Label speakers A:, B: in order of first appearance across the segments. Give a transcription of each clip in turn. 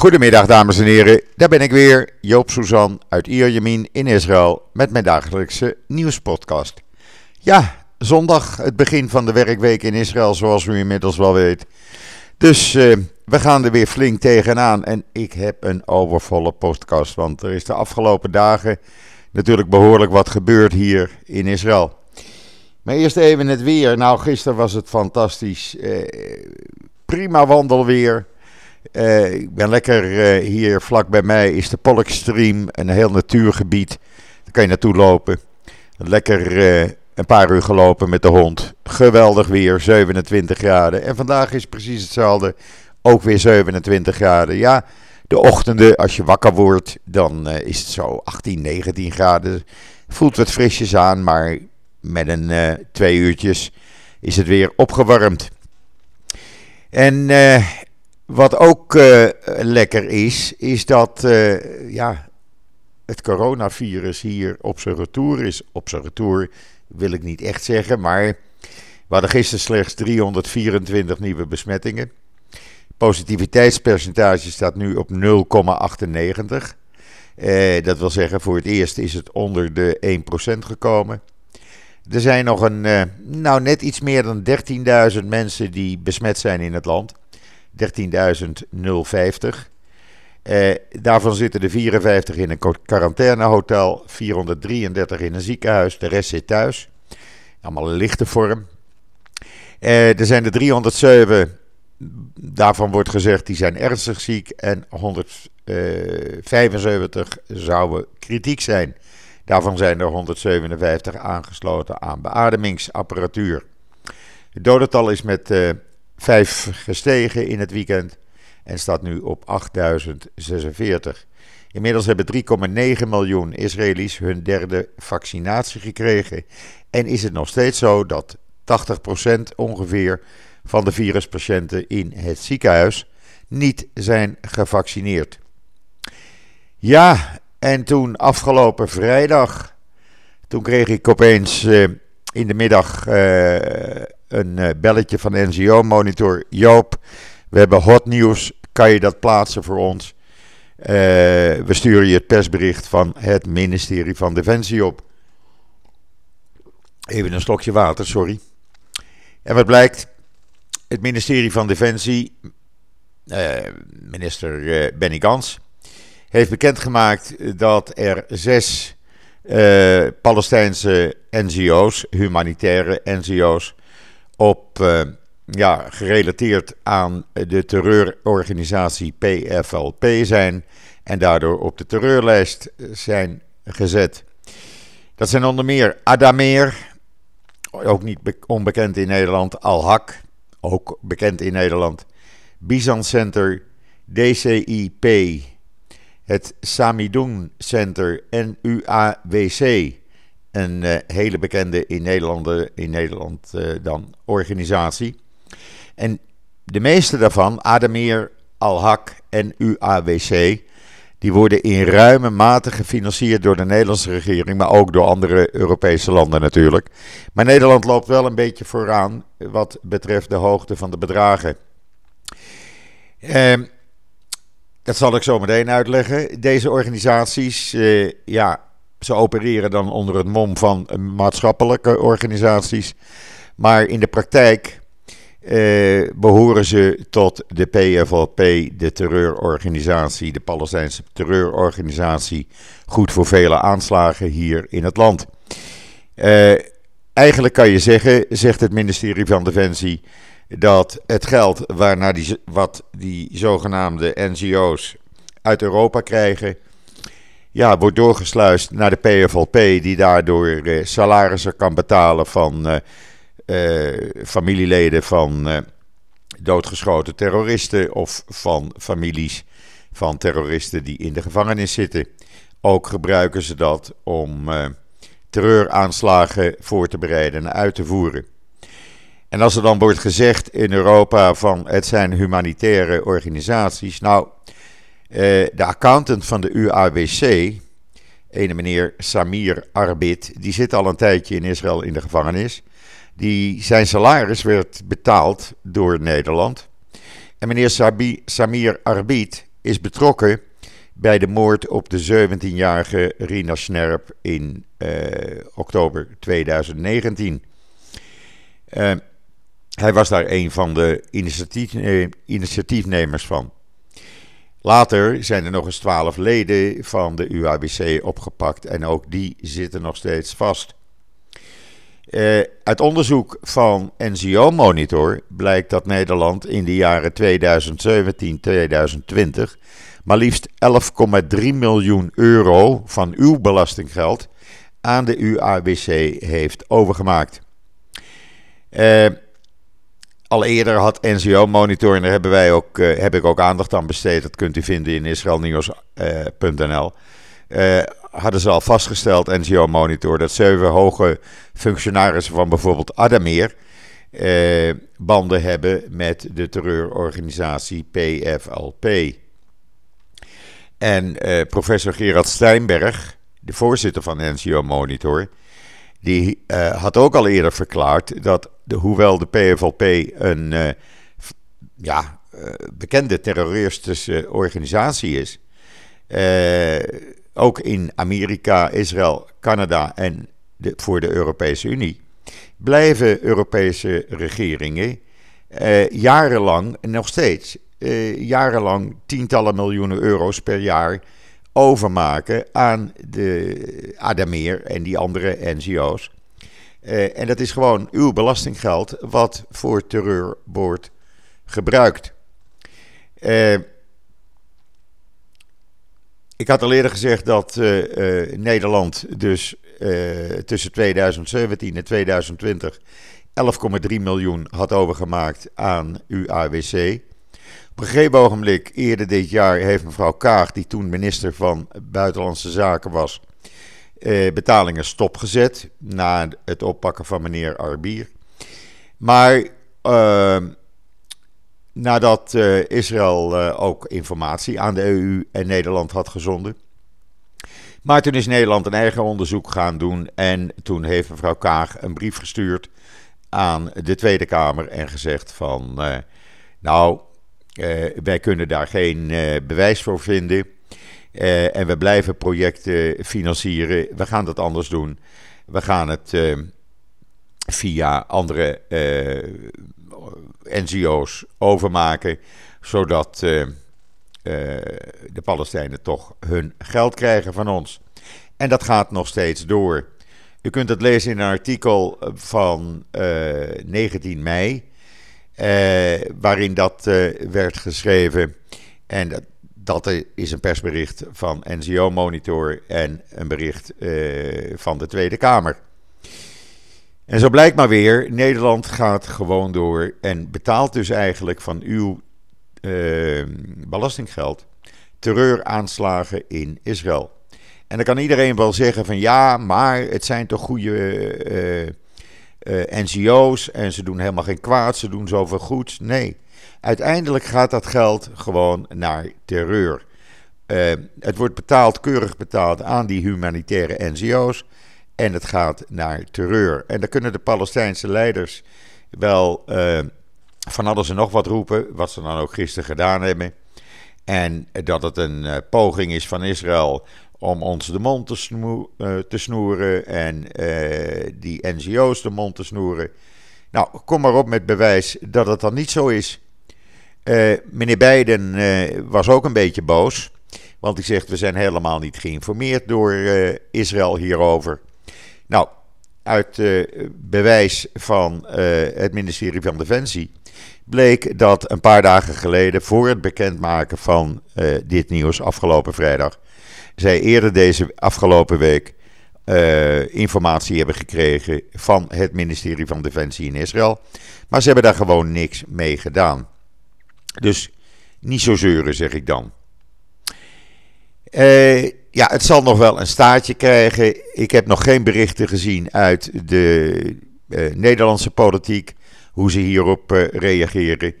A: Goedemiddag dames en heren, daar ben ik weer, Joop Suzan uit Ierjemien in Israël met mijn dagelijkse nieuwspodcast. Ja, zondag, het begin van de werkweek in Israël zoals u inmiddels wel weet. Dus uh, we gaan er weer flink tegenaan en ik heb een overvolle podcast, want er is de afgelopen dagen natuurlijk behoorlijk wat gebeurd hier in Israël. Maar eerst even het weer. Nou, gisteren was het fantastisch. Uh, prima wandelweer. Uh, ik ben lekker uh, hier vlak bij mij is de Polkstream, een heel natuurgebied. Daar kan je naartoe lopen. Lekker uh, een paar uur gelopen met de hond. Geweldig weer, 27 graden. En vandaag is precies hetzelfde, ook weer 27 graden. Ja, de ochtenden, als je wakker wordt, dan is het zo 18, 19 graden. Voelt wat frisjes aan, maar met een twee uurtjes is het weer opgewarmd. En wat ook uh, lekker is, is dat uh, ja, het coronavirus hier op zijn retour is. Op zijn retour wil ik niet echt zeggen, maar we hadden gisteren slechts 324 nieuwe besmettingen. Positiviteitspercentage staat nu op 0,98. Uh, dat wil zeggen, voor het eerst is het onder de 1% gekomen. Er zijn nog een, nou net iets meer dan 13.000 mensen die besmet zijn in het land. 13.050. Eh, daarvan zitten er 54 in een quarantainehotel, 433 in een ziekenhuis, de rest zit thuis. Allemaal lichte vorm. Eh, er zijn er 307, daarvan wordt gezegd die zijn ernstig ziek en 175 zouden kritiek zijn. Daarvan zijn er 157 aangesloten aan beademingsapparatuur. Het dodental is met 5 gestegen in het weekend en staat nu op 8046. Inmiddels hebben 3,9 miljoen Israëli's hun derde vaccinatie gekregen. En is het nog steeds zo dat 80% ongeveer van de viruspatiënten in het ziekenhuis niet zijn gevaccineerd. Ja, en toen afgelopen vrijdag, toen kreeg ik opeens uh, in de middag uh, een uh, belletje van NGO Monitor. Joop, we hebben hot nieuws. Kan je dat plaatsen voor ons? Uh, we sturen je het persbericht van het ministerie van Defensie op. Even een slokje water, sorry. En wat blijkt? Het ministerie van Defensie, uh, minister Benny Gans, heeft bekendgemaakt dat er zes Palestijnse NGO's, humanitaire NGO's, op, uh, ja, gerelateerd aan de terreurorganisatie PFLP zijn en daardoor op de terreurlijst zijn gezet. Dat zijn onder meer Adamer, ook niet onbekend in Nederland, Al-Haq, ook bekend in Nederland, Bizan Center, DCIP, het Samidoun Center en UAWC een uh, hele bekende in Nederland, in Nederland uh, dan organisatie. En de meeste daarvan, Ademir, Al-Haq en UAWC, die worden in ruime mate gefinancierd door de Nederlandse regering, maar ook door andere Europese landen natuurlijk. Maar Nederland loopt wel een beetje vooraan wat betreft de hoogte van de bedragen. Uh, dat zal ik zo meteen uitleggen. Deze organisaties, uh, ja, ze opereren dan onder het mom van maatschappelijke organisaties. Maar in de praktijk eh, behoren ze tot de PFLP, de terreurorganisatie, de Palestijnse terreurorganisatie. Goed voor vele aanslagen hier in het land. Eh, eigenlijk kan je zeggen, zegt het ministerie van Defensie, dat het geld waarnaar die, wat die zogenaamde NGO's uit Europa krijgen ja, wordt doorgesluist naar de PFLP, die daardoor eh, salarissen kan betalen van eh, eh, familieleden van doodgeschoten terroristen of van families van terroristen die in de gevangenis zitten. Ook gebruiken ze dat om terreuraanslagen voor te bereiden en uit te voeren. En als er dan wordt gezegd in Europa van het zijn humanitaire organisaties, nou de accountant van de UAWC, ene meneer Samir Arbit, die zit al een tijdje in Israël in de gevangenis. Die, zijn salaris werd betaald door Nederland. En meneer Samir Arbit is betrokken bij de moord op de 17-jarige Rina Snerp in oktober 2019. hij was daar een van de initiatief, initiatiefnemers van. Later zijn er nog eens twaalf leden van de UABC opgepakt en ook die zitten nog steeds vast. Uh, uit onderzoek van NGO Monitor blijkt dat Nederland in de jaren 2017-2020 maar liefst 11,3 miljoen euro van uw belastinggeld aan de UABC heeft overgemaakt. Uh, al eerder had NGO Monitor, en daar hebben wij ook, uh, heb ik ook aandacht aan besteed, dat kunt u vinden in israelnieuws.nl. Uh, uh, hadden ze al vastgesteld, NGO Monitor, dat zeven hoge functionarissen van bijvoorbeeld Adamir banden hebben met de terreurorganisatie PFLP. En professor Gerard Steinberg, de voorzitter van NGO Monitor, die had ook al eerder verklaard dat, de, hoewel de PFLP een uh, ja, uh, bekende terroristische organisatie is, ook in Amerika, Israël, Canada en de, voor de Europese Unie, blijven Europese regeringen jarenlang, nog steeds, jarenlang tientallen miljoenen euro's per jaar overmaken aan de Adameer en die andere NGO's. Uh, en dat is gewoon uw belastinggeld wat voor terreur wordt gebruikt. Uh, ik had al eerder gezegd dat uh, Nederland dus tussen 2017 en 2020 11,3 miljoen had overgemaakt aan UAWC. Op een gegeven ogenblik, eerder dit jaar, heeft mevrouw Kaag, die toen minister van Buitenlandse Zaken was, eh, betalingen stopgezet na het oppakken van meneer Arbier. Maar uh, nadat uh, Israël uh, ook informatie aan de EU en Nederland had gezonden. Maar toen is Nederland een eigen onderzoek gaan doen en toen heeft mevrouw Kaag een brief gestuurd aan de Tweede Kamer en gezegd van, nou, uh, wij kunnen daar geen bewijs voor vinden. Uh, en we blijven projecten financieren. We gaan dat anders doen. We gaan het via andere NGO's overmaken, zodat de Palestijnen toch hun geld krijgen van ons. En dat gaat nog steeds door. U kunt het lezen in een artikel van 19 mei. Uh, waarin dat werd geschreven. En dat, dat, is een persbericht van NGO Monitor en een bericht uh, van de Tweede Kamer. En zo blijkt maar weer, Nederland gaat gewoon door en betaalt dus eigenlijk van uw belastinggeld terreuraanslagen in Israël. En dan kan iedereen wel zeggen van ja, maar het zijn toch goede uh, eh, NGO's en ze doen helemaal geen kwaad, ze doen zoveel goeds. Nee, uiteindelijk gaat dat geld gewoon naar terreur. Uh, het wordt betaald, keurig betaald aan die humanitaire NGO's en het gaat naar terreur. En dan kunnen de Palestijnse leiders wel uh, van alles en nog wat roepen, wat ze dan ook gisteren gedaan hebben. En dat het een poging is van Israël om ons de mond te, te snoeren en die NGO's de mond te snoeren. Nou, kom maar op met bewijs dat het dan niet zo is. Uh, meneer Biden was ook een beetje boos, want hij zegt we zijn helemaal niet geïnformeerd door Israël hierover. Nou, uit bewijs van het ministerie van Defensie bleek dat een paar dagen geleden voor het bekendmaken van dit nieuws afgelopen vrijdag zij eerder deze afgelopen week informatie hebben gekregen van het ministerie van Defensie in Israël. Maar ze hebben daar gewoon niks mee gedaan. Dus niet zo zeuren, zeg ik dan. Uh, ja, het zal nog wel een staartje krijgen. Ik heb nog geen berichten gezien uit de uh, Nederlandse politiek, hoe ze hierop reageren.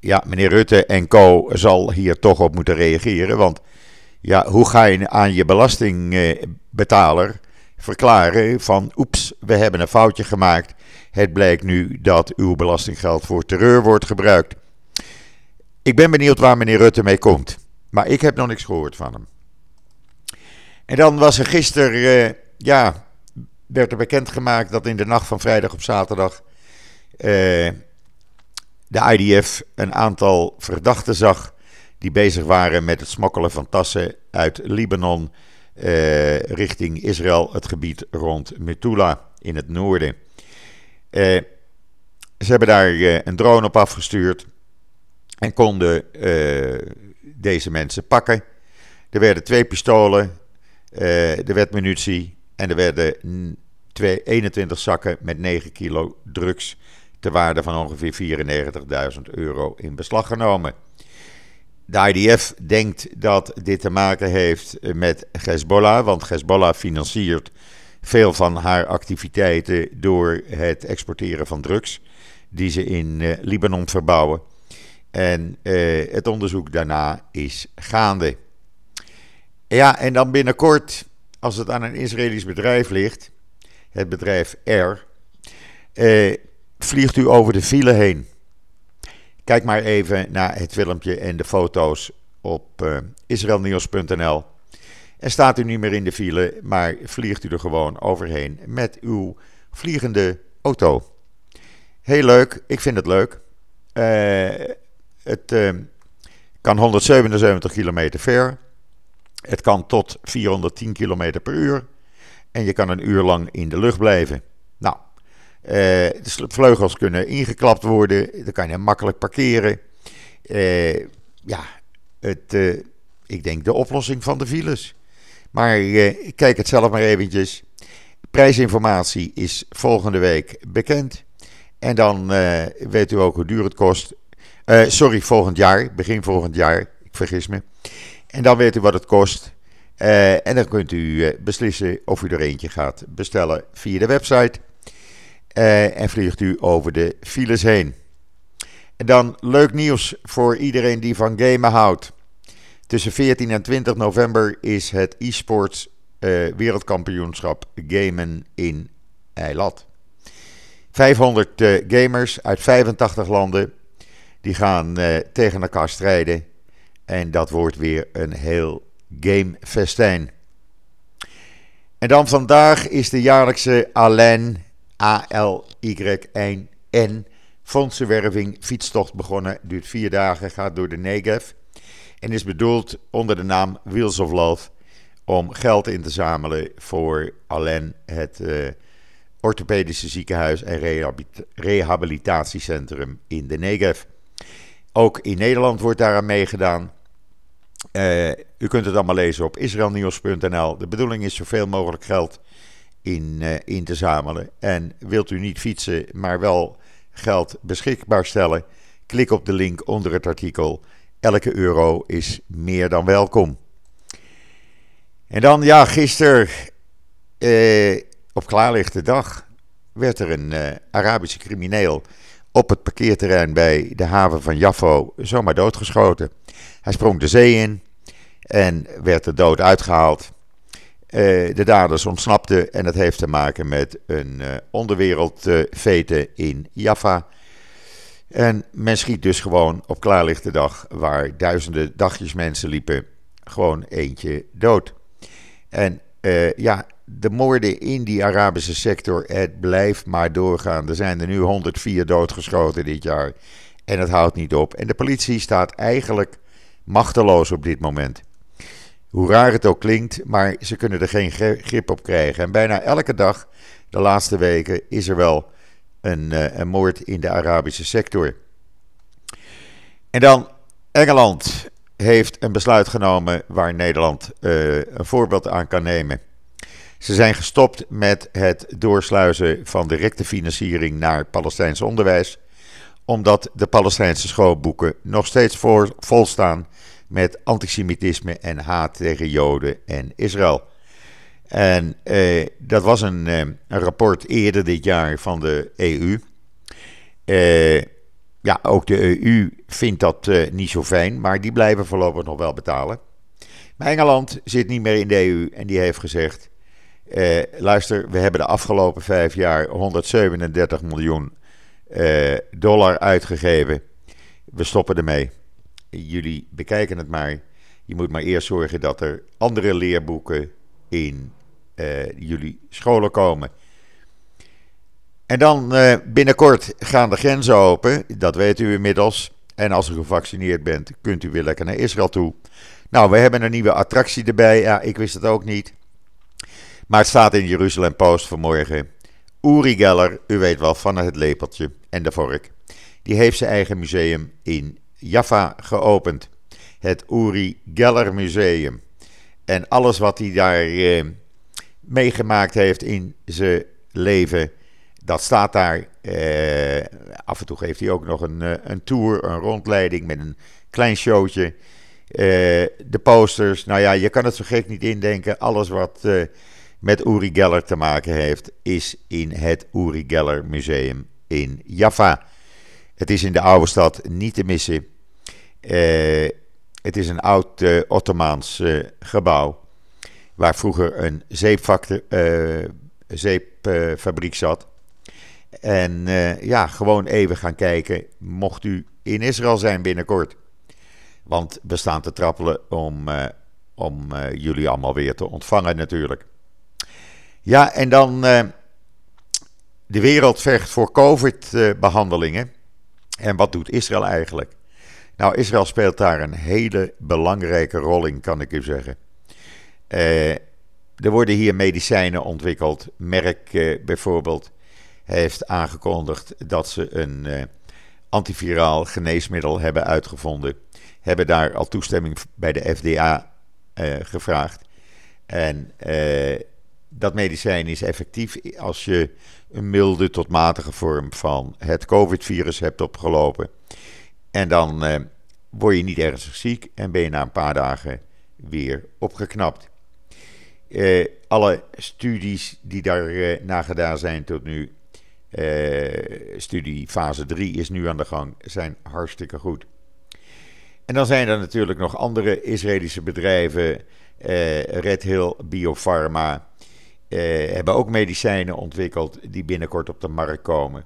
A: ja, meneer Rutte en co. zal hier toch op moeten reageren, want ja, hoe ga je aan je belastingbetaler verklaren van oeps, we hebben een foutje gemaakt. Het blijkt nu dat uw belastinggeld voor terreur wordt gebruikt. ik ben benieuwd waar meneer Rutte mee komt. Maar ik heb nog niks gehoord van hem. En dan was er gisteren, ja, werd er bekendgemaakt dat in de nacht van vrijdag op zaterdag de IDF een aantal verdachten zag die bezig waren met het smokkelen van tassen uit Libanon uh, richting Israël, het gebied rond Metula in het noorden. Uh, ze hebben daar uh, een drone op afgestuurd en konden deze mensen pakken. Er werden twee pistolen, er werd munitie en er werden twee, 21 zakken met 9 kilo drugs ter waarde van ongeveer 94.000 euro in beslag genomen. De IDF denkt dat dit te maken heeft met Hezbollah, want Hezbollah financiert veel van haar activiteiten door het exporteren van drugs die ze in uh, Libanon verbouwen. En uh, het onderzoek daarna is gaande. Ja, en dan binnenkort, als het aan een Israëlisch bedrijf ligt, het bedrijf R, uh, vliegt u over de file heen. Kijk maar even naar het filmpje en de foto's op israelnieuws.nl. En staat u niet meer in de file, maar vliegt u er gewoon overheen met uw vliegende auto. Heel leuk, ik vind het leuk. Uh, het uh, kan 177 kilometer ver. Het kan tot 410 kilometer per uur. En je kan een uur lang in de lucht blijven. Nou, uh, de vleugels kunnen ingeklapt worden. Dan kan je makkelijk parkeren. Ja, het, ik denk de oplossing van de files. Maar kijk het zelf maar eventjes. Prijsinformatie is volgende week bekend. En dan weet u ook hoe duur het kost. sorry, volgend jaar. Begin volgend jaar. Ik vergis me. En dan weet u wat het kost. en dan kunt u beslissen of u er eentje gaat bestellen via de website. En vliegt u over de files heen. En dan leuk nieuws voor iedereen die van gamen houdt. Tussen 14 en 20 november is het e-sports uh, wereldkampioenschap gamen in Eilat. 500 uh, gamers uit 85 landen die gaan tegen elkaar strijden. En dat wordt weer een heel gamefestijn. En dan vandaag is de jaarlijkse Alain A-L-Y-N fondsenwerving fietstocht begonnen. Duurt vier dagen, gaat door de Negev. En is bedoeld onder de naam Wheels of Love om geld in te zamelen voor alleen het uh, orthopedische ziekenhuis en rehabilitatiecentrum in de Negev. Ook in Nederland wordt daaraan meegedaan. Uh, u kunt het allemaal lezen op israelnieuws.nl. De bedoeling is zoveel mogelijk geld in, uh, in te zamelen. En wilt u niet fietsen, maar wel geld beschikbaar stellen? Klik op de link onder het artikel. Elke euro is meer dan welkom. En dan, ja, gisteren eh, op klaarlichte dag werd er een uh, Arabische crimineel op het parkeerterrein bij de haven van Jaffo zomaar doodgeschoten. Hij sprong de zee in en werd er dood uitgehaald. Uh, de daders ontsnapten en het heeft te maken met een uh, onderwereldfete in Jaffa. En men schiet dus gewoon op klaarlichte dag, waar duizenden dagjes mensen liepen, gewoon eentje dood. En uh, ja, de moorden in die Arabische sector, het blijft maar doorgaan. Er zijn er nu 104 doodgeschoten dit jaar en het houdt niet op. En de politie staat eigenlijk machteloos op dit moment. Hoe raar het ook klinkt, maar ze kunnen er geen grip op krijgen. En bijna elke dag, de laatste weken, is er wel een, uh, een moord in de Arabische sector. En dan Engeland heeft een besluit genomen waar Nederland uh, een voorbeeld aan kan nemen. Ze zijn gestopt met het doorsluizen van directe financiering naar Palestijns onderwijs, omdat de Palestijnse schoolboeken nog steeds voor, vol staan met antisemitisme en haat tegen Joden en Israël. En eh, dat was een, eh, een, rapport eerder dit jaar van de EU. Eh, ja, ook de EU vindt dat eh, niet zo fijn, maar die blijven voorlopig nog wel betalen. Maar Engeland zit niet meer in de EU en die heeft gezegd: eh, luister, we hebben de afgelopen vijf jaar 137 miljoen eh, dollar uitgegeven. We stoppen ermee. jullie bekijken het maar. Je moet maar eerst zorgen dat er andere leerboeken in uh, jullie scholen komen. En dan uh, binnenkort gaan de grenzen open, dat weet u inmiddels. En als u gevaccineerd bent, kunt u weer lekker naar Israël toe. Nou, we hebben een nieuwe attractie erbij. Ja, ik wist het ook niet. Maar het staat in Jeruzalem Post vanmorgen. Uri Geller, u weet wel, van het lepeltje en de vork. Die heeft zijn eigen museum in Jaffa geopend. Het Uri Geller Museum. En alles wat hij daar eh, meegemaakt heeft in zijn leven, dat staat daar. Eh, af en toe geeft hij ook nog een, eh, een tour, een rondleiding met een klein showtje. Eh, de posters, nou ja, je kan het gek niet indenken. Alles wat met Uri Geller te maken heeft, is in het Uri Geller Museum in Jaffa. Het is in de oude stad niet te missen. Het is een oud Ottomaans gebouw. Waar vroeger een zeepfabriek zat. En ja, gewoon even gaan kijken. Mocht u in Israël zijn binnenkort. Want we staan te trappelen om, om jullie allemaal weer te ontvangen natuurlijk. Ja, en dan de wereld vecht voor COVID-behandelingen. En wat doet Israël eigenlijk? Nou, Israël speelt daar een hele belangrijke rol in, kan ik u zeggen. Uh, er worden hier medicijnen ontwikkeld. Merck uh, bijvoorbeeld heeft aangekondigd dat ze een uh, antiviraal geneesmiddel hebben uitgevonden. Hebben daar al toestemming bij de FDA gevraagd. En dat medicijn is effectief als je een milde tot matige vorm van het COVID-virus hebt opgelopen. En dan eh, word je niet ernstig ziek en ben je na een paar dagen weer opgeknapt. Eh, alle studies die daar eh, gedaan zijn tot nu, eh, studie fase 3 is nu aan de gang, zijn hartstikke goed. En dan zijn er natuurlijk nog andere Israëlische bedrijven, Red Hill Biopharma, hebben ook medicijnen ontwikkeld die binnenkort op de markt komen.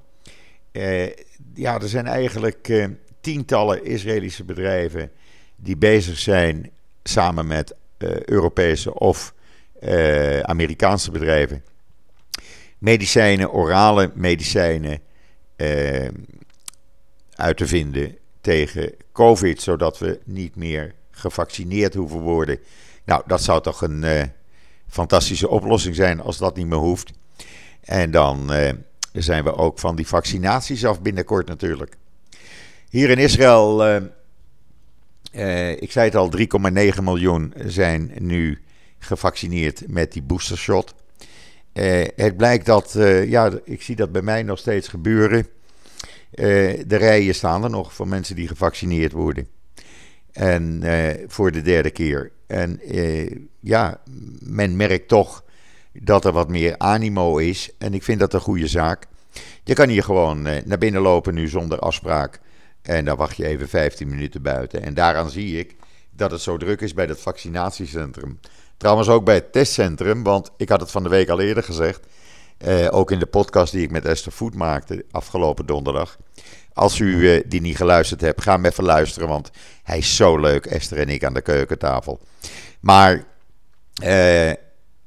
A: Ja, er zijn eigenlijk tientallen Israëlische bedrijven die bezig zijn samen met Europese of Amerikaanse bedrijven. Medicijnen, orale medicijnen uit te vinden tegen COVID, zodat we niet meer gevaccineerd hoeven worden. Nou, dat zou toch een fantastische oplossing zijn als dat niet meer hoeft. En dan zijn we ook van die vaccinaties af binnenkort natuurlijk. Hier in Israël, ik zei het al, 3,9 miljoen zijn nu gevaccineerd met die boostershot. het blijkt dat, ja, ik zie dat bij mij nog steeds gebeuren. de rijen staan er nog voor mensen die gevaccineerd worden. En voor de derde keer. En ja, men merkt toch dat er wat meer animo is. En ik vind dat een goede zaak. Je kan hier gewoon eh, naar binnen lopen nu zonder afspraak. En dan wacht je even 15 minuten buiten. En daaraan zie ik dat het zo druk is bij het vaccinatiecentrum. Trouwens ook bij het testcentrum, want ik had het van de week al eerder gezegd. Eh, ook in de podcast die ik met Esther Voet maakte afgelopen donderdag. Als u eh, die niet geluisterd hebt, ga hem even luisteren, want hij is zo leuk, Esther en ik aan de keukentafel. Maar uh,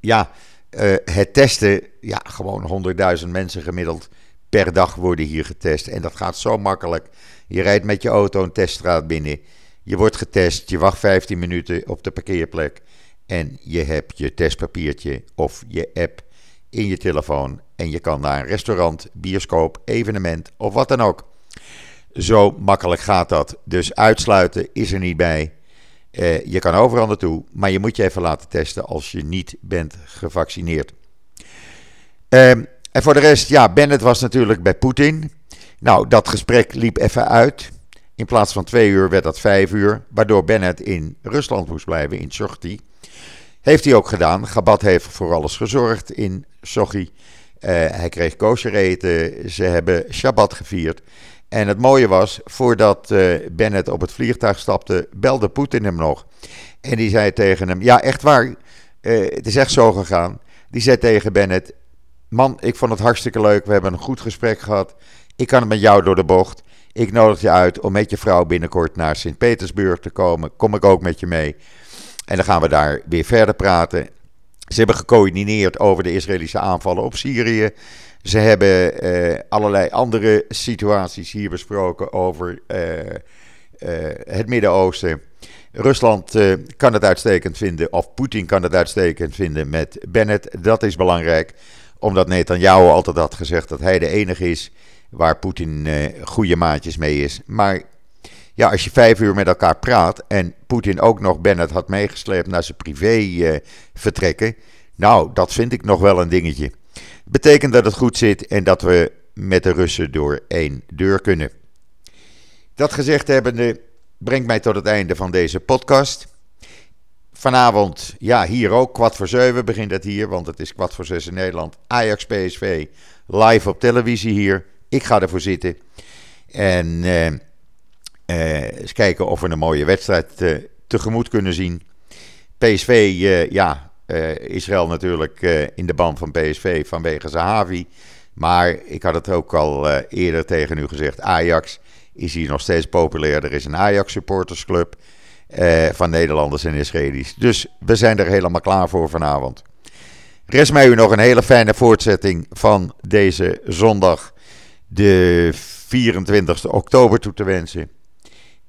A: ja, uh, het testen, ja, gewoon 100.000 mensen gemiddeld per dag worden hier getest. En dat gaat zo makkelijk. Je rijdt met je auto een teststraat binnen. Je wordt getest, je wacht 15 minuten op de parkeerplek. En je hebt je testpapiertje of je app in je telefoon. En je kan naar een restaurant, bioscoop, evenement of wat dan ook. Zo makkelijk gaat dat. Dus uitsluiten is er niet bij. Uh, je kan overal naartoe, maar je moet je even laten testen als je niet bent gevaccineerd. Uh, en voor de rest, ja, Bennett was natuurlijk bij Poetin. Nou, dat gesprek liep even uit. In plaats van twee uur werd dat vijf uur, waardoor Bennett in Rusland moest blijven, in Sochi. Heeft hij ook gedaan. Gabat heeft voor alles gezorgd in Sochi. Uh, hij kreeg kosher eten, ze hebben Shabbat gevierd. En het mooie was, voordat uh, Bennett op het vliegtuig stapte, belde Poetin hem nog. En die zei tegen hem: Ja, echt waar, uh, het is echt zo gegaan. Die zei tegen Bennett: Man, ik vond het hartstikke leuk. We hebben een goed gesprek gehad. Ik kan het met jou door de bocht. Ik nodig je uit om met je vrouw binnenkort naar Sint-Petersburg te komen. Kom ik ook met je mee. En dan gaan we daar weer verder praten. Ze hebben gecoördineerd over de Israëlische aanvallen op Syrië. Ze hebben uh, allerlei andere situaties hier besproken over uh, uh, het Midden-Oosten. Rusland kan het uitstekend vinden, of Poetin kan het uitstekend vinden met Bennett. Dat is belangrijk, omdat Netanyahu altijd had gezegd dat hij de enige is waar Poetin goede maatjes mee is. Maar ja, als je vijf uur met elkaar praat en Poetin ook nog Bennett had meegesleept naar zijn privé vertrekken. Nou, dat vind ik nog wel een dingetje. Betekent dat het goed zit en dat we met de Russen door één deur kunnen. Dat gezegd hebbende brengt mij tot het einde van deze podcast. Vanavond, ja, hier ook, kwart voor zeven begint het hier, want het is kwart voor zes in Nederland. Ajax PSV, live op televisie hier. Ik ga ervoor zitten. En eh, eh, eens kijken of we een mooie wedstrijd eh, tegemoet kunnen zien. PSV, eh, ja, Israël natuurlijk in de band van PSV vanwege Zahavi. Maar ik had het ook al eerder tegen u gezegd. Ajax is hier nog steeds populair. Er is een Ajax supportersclub van Nederlanders en Israëli's. Dus we zijn er helemaal klaar voor vanavond. Rest mij u nog een hele fijne voortzetting van deze zondag, de 24 oktober, toe te wensen.